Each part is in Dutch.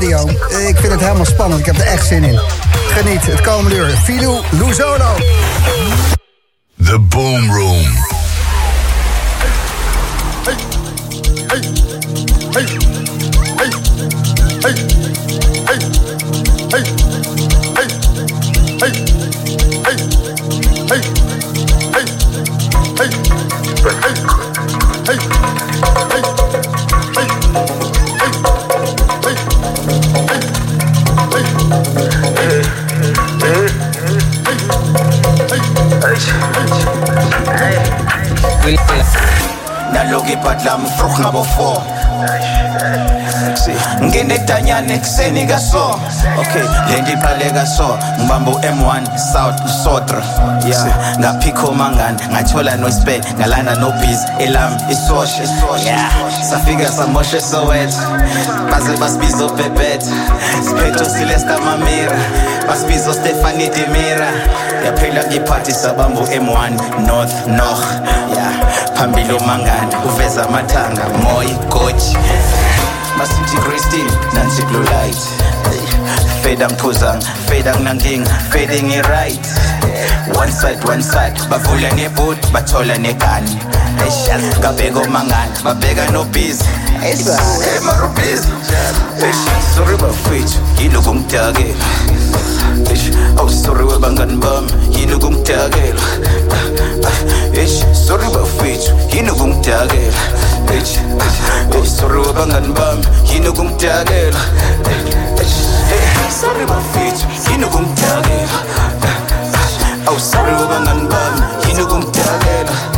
radio. Ik vind het helemaal spannend. Ik heb er echt zin in. Geniet het komende uur. Filou Luzolo. The Boom Room. Hey, hey, hey, naloku ibhadlami vroeg ngabo 4 ngene edanyana ekuseni kaso okay le nto iqale kaso ngibamba u-m1 south usotra yeah. Ngaphikho mangani ngathola nospe ngalana nobhiz elam isoshe yeah. safika samoshe sowetho baze basibiza obebetha siphetho silesta mamira basibiza ostefani demira. Yaphela ngiphathi sabamba u-m1 north north phambili umangani uveza amathanga moyi goji. Masithi christine nansi blue light. Fade angiphuzanga fade anginankinga fading i-right one side one side bavula nebhoot bathola negani. Ngabheka omangani babheka nobhizi. Emarubhizi. Sorry bafethu yini kungidakela awu sorry webangani bami yini ukungidakela H H. 서로 방한 밤 이누궁 따길 서로 밤빛 이누궁 따길 서로 방한 밤 이누궁 따길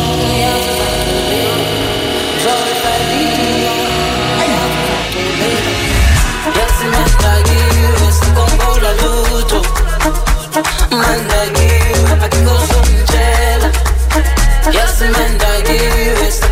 man I give, I can go some gel. Yes, man I give, it's the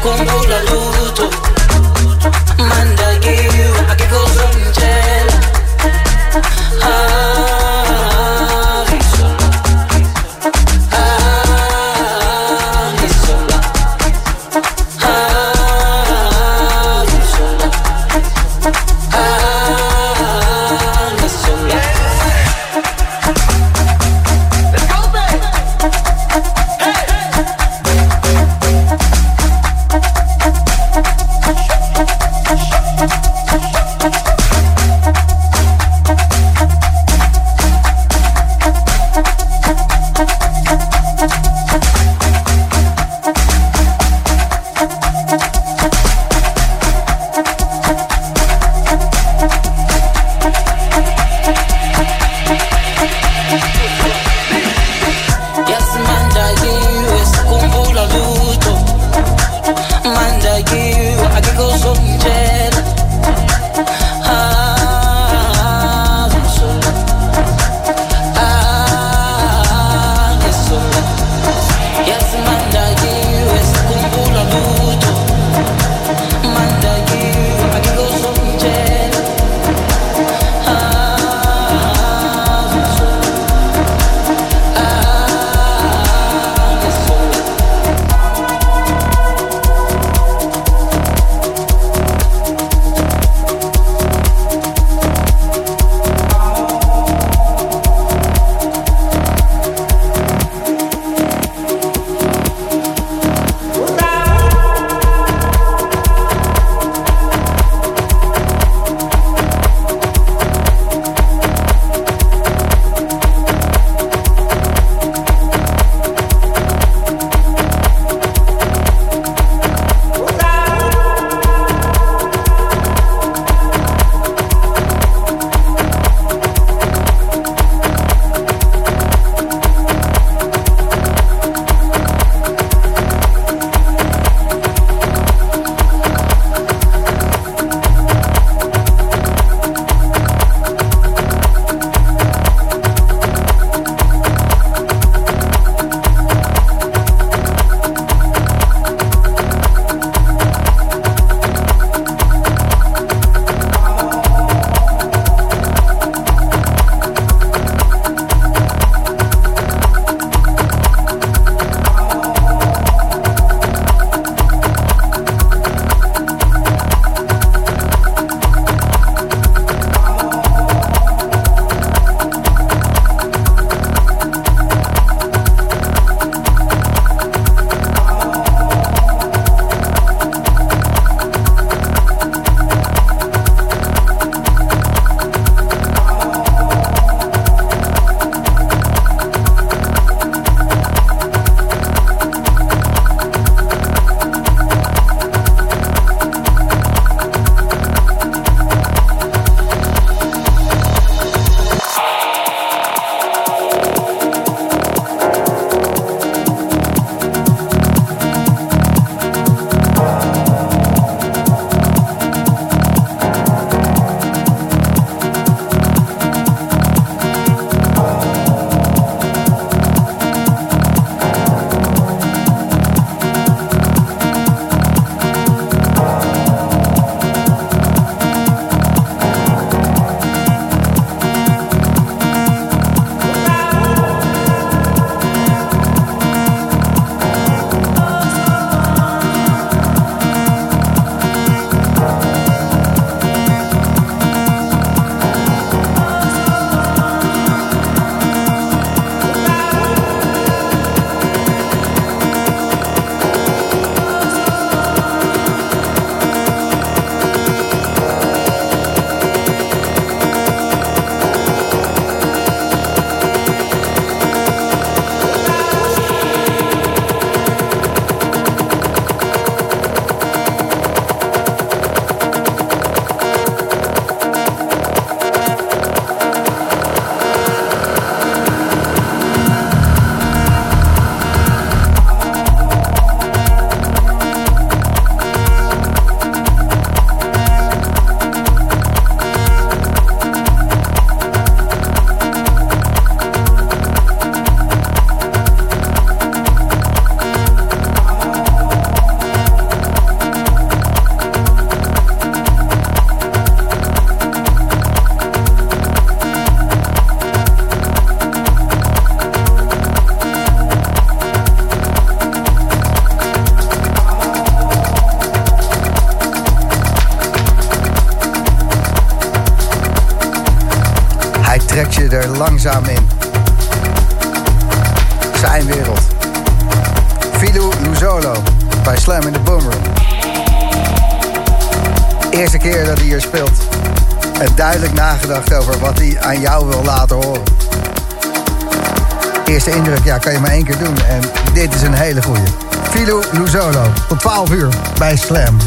Indruk, ja, kan je maar één keer doen. En dit is een hele goeie. Philo Luzolo, tot 12 uur bij Slam.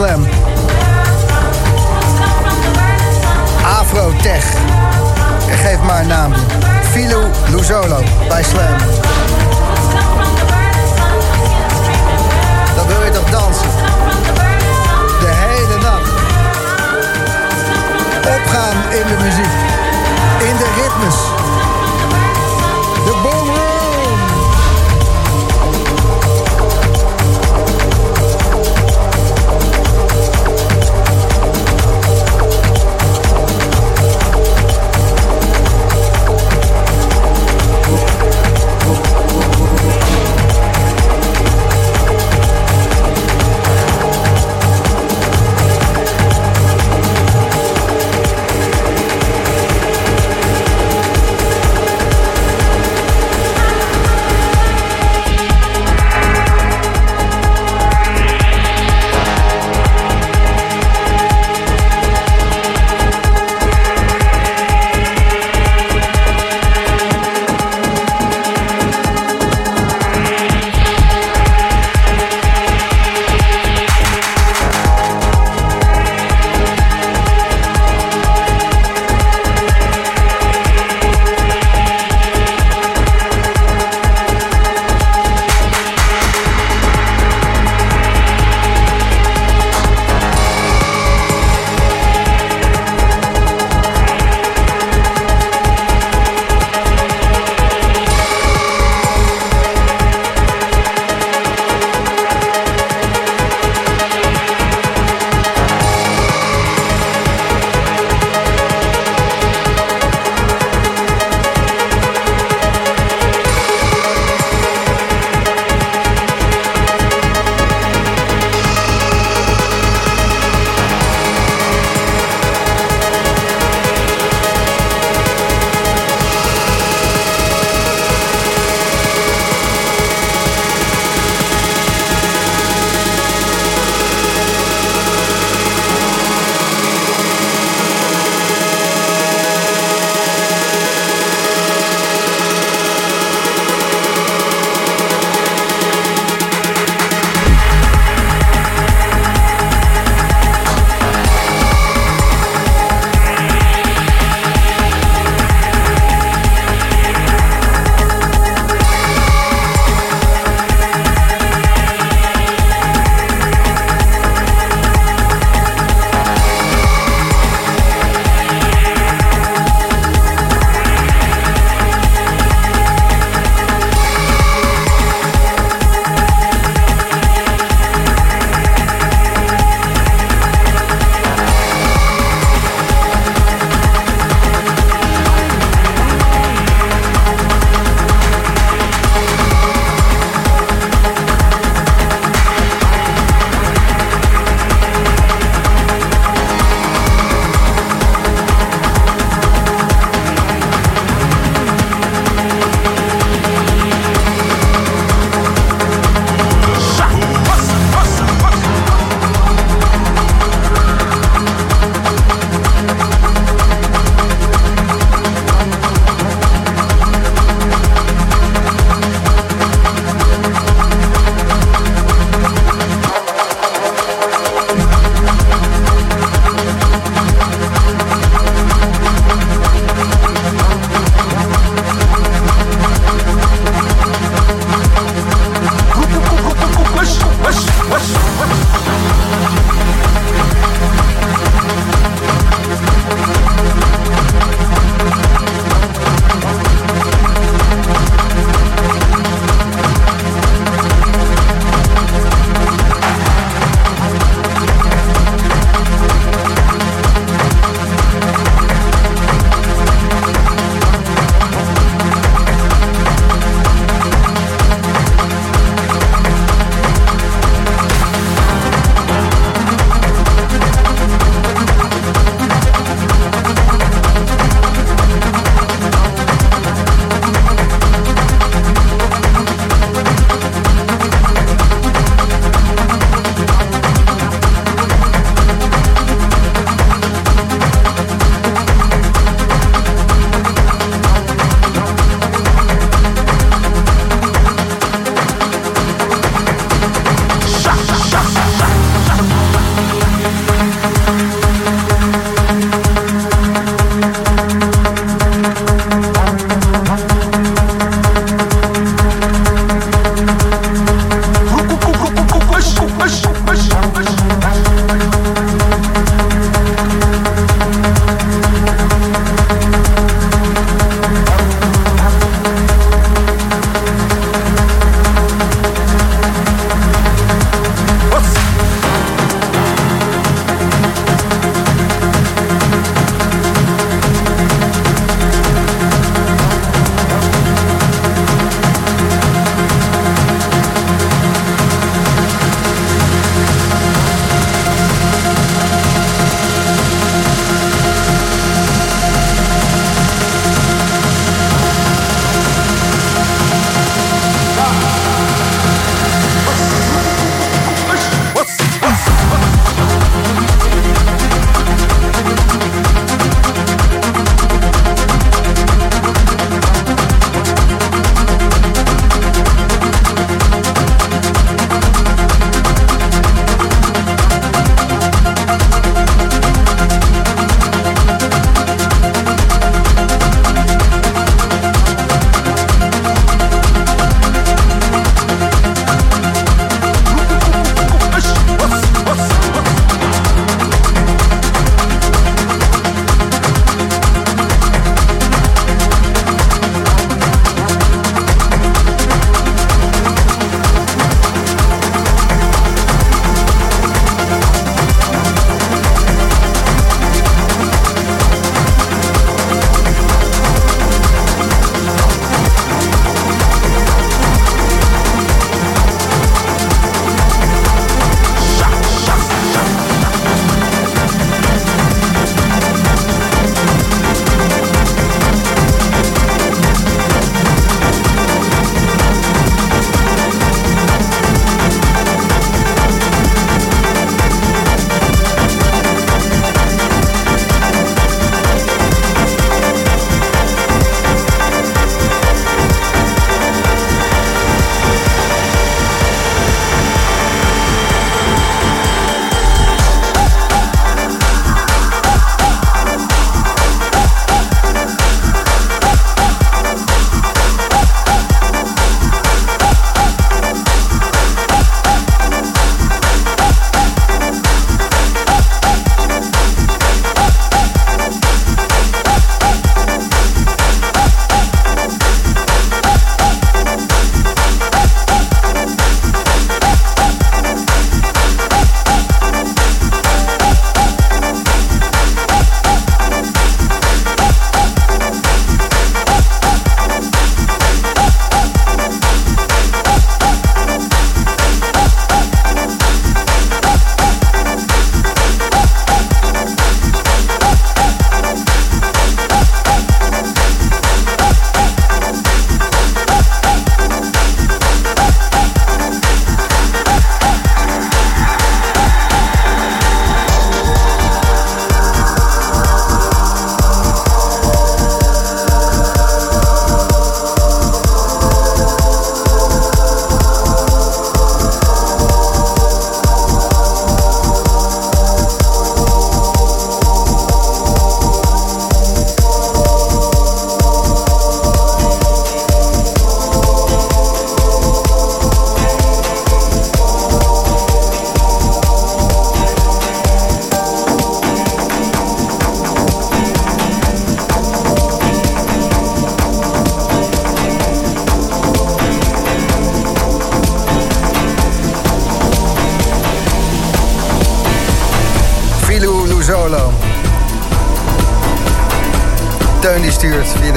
Slam. Afrotech. Geef maar een naam. Philo Luzolo bij Slam. Dan wil je toch dansen? De hele nacht. Opgaan in de muziek. In de ritmes.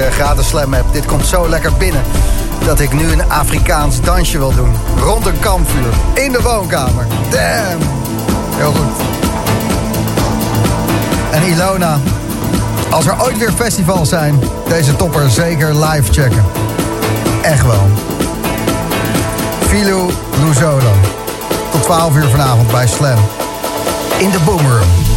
De gratis Slam app. Dit komt zo lekker binnen dat ik nu een Afrikaans dansje wil doen. Rond een kampvuur. In de woonkamer. Damn. Heel goed. En Ilona. Als er ooit weer festivals zijn, deze topper zeker live checken. Echt wel. Filou Luzolo. Tot 12 uur vanavond bij Slam. In de Boomroom.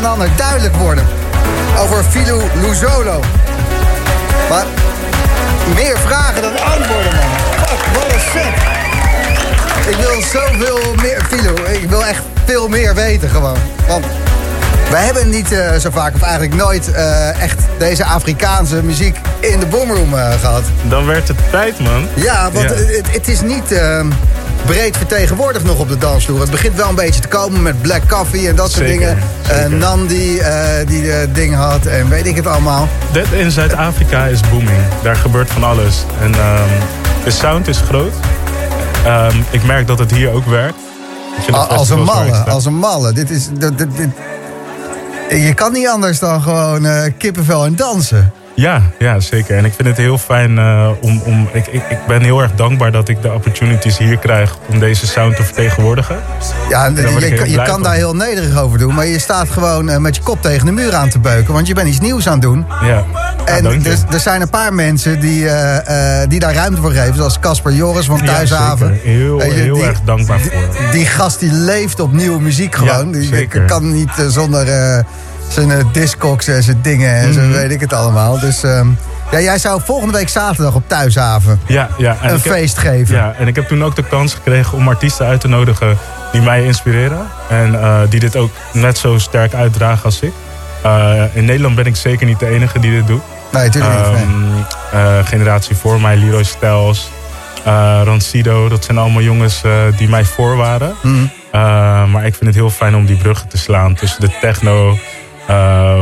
En ander duidelijk worden. Over Filou Luzolo. Maar meer vragen dan antwoorden, man. Fuck, wat een set. Ik wil zoveel meer... Filou, ik wil echt veel meer weten gewoon. Want wij hebben niet eh, zo vaak, of eigenlijk nooit... eh, echt deze Afrikaanse muziek in de boomroom eh, gehad. Dan werd het tijd, man. Ja, want Ja. Het, het is niet eh, breed vertegenwoordigd nog op de dansvloer. Het begint wel een beetje te komen met Black Coffee en dat soort Zeker, dingen. Eh, zeker. Nandi eh, die eh ding had en weet ik het allemaal. Dit in Zuid-Afrika is booming. Daar gebeurt van alles. En ehm, de sound is groot. Ehm, ik merk dat het hier ook werkt. Al- de als een malle, als een malle. Dit is, dit, dit, dit- je kan niet anders dan gewoon eh, kippenvel en dansen. Ja, ja, zeker. En ik vind het heel fijn eh, om... om ik, ik, ik ben heel erg dankbaar dat ik de opportunities hier krijg... om deze sound te vertegenwoordigen. Ja, je, je kan daar heel nederig over doen, maar je staat gewoon eh, met je kop tegen de muur aan te beuken. Want je bent iets nieuws aan het doen. Ja, ja En je. er, er zijn een paar mensen die, eh, die daar ruimte voor geven. Zoals Casper Joris van Ja, Thuishaven. zeker. Heel, je, heel die- erg dankbaar voor. Die gast die leeft op nieuwe muziek gewoon. Ja, die zeker. kan niet zonder zijn uh, discogs en zijn dingen en zo Mhm. weet ik het allemaal. Dus ehm, ja, jij zou volgende week zaterdag op Thuishaven Ja, ja. En een heb- feest geven. Ja, en ik heb toen ook de kans gekregen om artiesten uit te nodigen die mij inspireren. En eh, die dit ook net zo sterk uitdragen als ik. Eh, in Nederland ben ik zeker niet de enige die dit doet. Nee, natuurlijk niet. nee. Ehm, eh, generatie voor mij, Leroy Stels, Rancido. Dat zijn allemaal jongens die mij voor waren. Mhm. Maar ik vind het heel fijn om die bruggen te slaan tussen de techno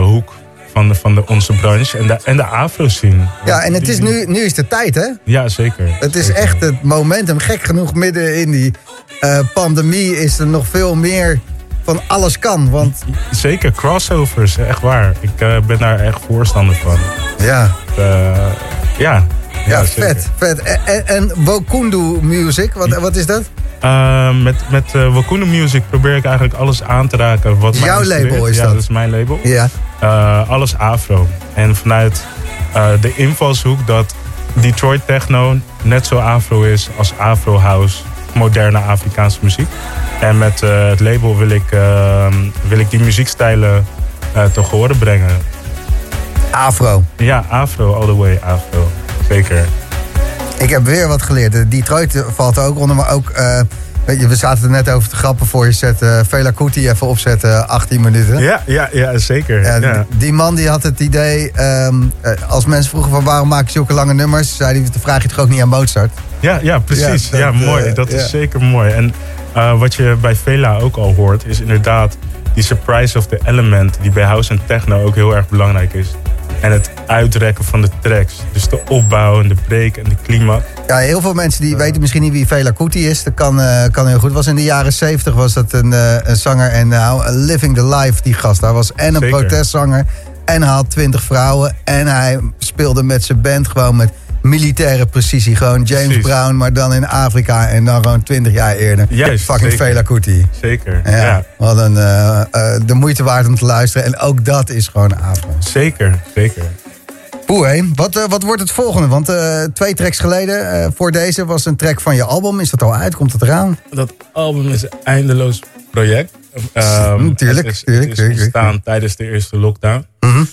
hoek van, de, van de, onze branche en de, en de afro scene. Ja, en het is nu, nu is de tijd, hè? Ja, zeker. Het is Zeker. echt het momentum. Gek genoeg, midden in die eh, pandemie is er nog veel meer van alles kan. Want Zeker, crossovers, echt waar. Ik eh, ben daar echt voorstander van. ja, Eh, ja, ja, vet, vet. En, en, en Wokundu Music, wat, wat is dat? Eh, met met eh, Wakuna Music probeer ik eigenlijk alles aan te raken. Wat Jouw label is ja, dat? dat is mijn label. Ja. Eh, alles afro. En vanuit eh, de invalshoek dat Detroit techno net zo afro is als afro house, moderne Afrikaanse muziek. En met het label wil ik, eh, wil ik die muziekstijlen te horen brengen. Afro. Ja, afro, all the way afro. Zeker. Ik heb weer wat geleerd. De Detroit valt er ook onder, maar ook... eh, weet je, we zaten er net over te grappen voor je set. eh Vela Kuti even opzetten, 18 minuten. Ja, ja, ja zeker. Ja, Ja, die- man die had het idee, ehm, eh, als mensen vroegen van waarom maak je zulke lange nummers, zei hij, dan vraag je toch ook niet aan Mozart. ja, ja precies. Ja, mooi. Dat is zeker mooi. En wat je bij Vela ook al hoort, is inderdaad die surprise of the element, die bij house en techno ook heel erg belangrijk is. En het uitrekken van de tracks. Dus de opbouw en de break en de climax. Ja, heel veel mensen die weten misschien niet wie Vela Kuti is. Dat kan, eh, kan heel goed. Was in de jaren 70 was dat een, eh, een zanger en nou, Living the Life, die gast. Hij was en een Zeker. protestzanger en hij had 20 vrouwen. En hij speelde met zijn band gewoon met militaire precisie. Gewoon James Precies. Brown, maar dan in Afrika en dan gewoon 20 jaar eerder. Juist, Fucking zeker. Kuti. Zeker. Ja, Ja. wat een, eh, eh, de moeite waard om te luisteren. En ook dat is gewoon afro. Zeker, zeker. Poeh, wat, eh, wat wordt het volgende? Want eh, twee tracks geleden, eh, voor deze, was een track van je album. Is dat al uit? Komt het eraan? Dat album is een eindeloos project. Ehm, Mm, tuurlijk, het is, tuurlijk, het is tuurlijk. ontstaan tijdens de eerste lockdown. Mhm.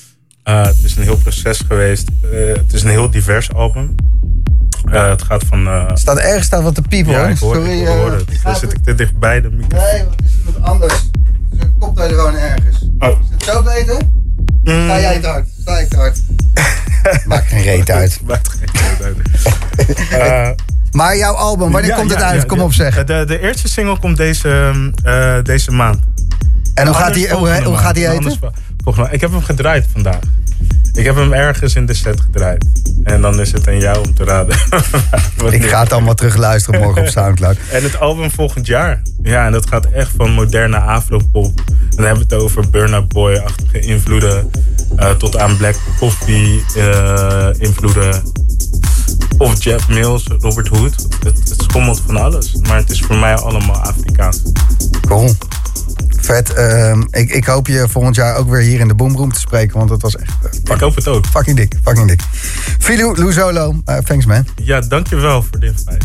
Eh, het is een heel proces geweest. Eh, het is een heel divers album. Eh, het gaat van... eh, Staat ergens staat wat te piepen ja, hoor. ik hoor, Sorry. ik eh, hoor het. Dan zit ik te dichtbij de microfoon. Nee, want het is iemand anders. Dus een koptelefoon ergens. Oh. Is het zo beter? Mm. Sta jij te hard? Sta ik te hard? Maakt geen reet uit. Maakt geen reet uit. Eh, Maar jouw album, wanneer ja, komt het ja, uit? ja, Kom ja. op zeg. De, de eerste single komt deze, eh, deze maand. En hoe gaat die, hoe, gaat die heten? Vo- volgende maand. Ik heb hem gedraaid vandaag. Ik heb hem ergens in de set gedraaid. En dan is het aan jou om te raden. Ik ga het allemaal terug luisteren morgen op Soundcloud. En het album volgend jaar. Ja, en dat gaat echt van moderne afropop. Dan hebben we het over Burna Boy-achtige invloeden. eh, tot aan Black Coffee eh, invloeden. Of Jeff Mills, Robert Hood. Het, het schommelt van alles. Maar het is voor mij allemaal Afrikaans. Cool. Vet. ehm, ik, ik hoop je volgend jaar ook weer hier in de Boomroom te spreken. Want dat was echt eh, Ik hoop het ook. fucking dik. Fucking dik. Filou Luzolo, eh, thanks man. Ja, dankjewel voor dit feit.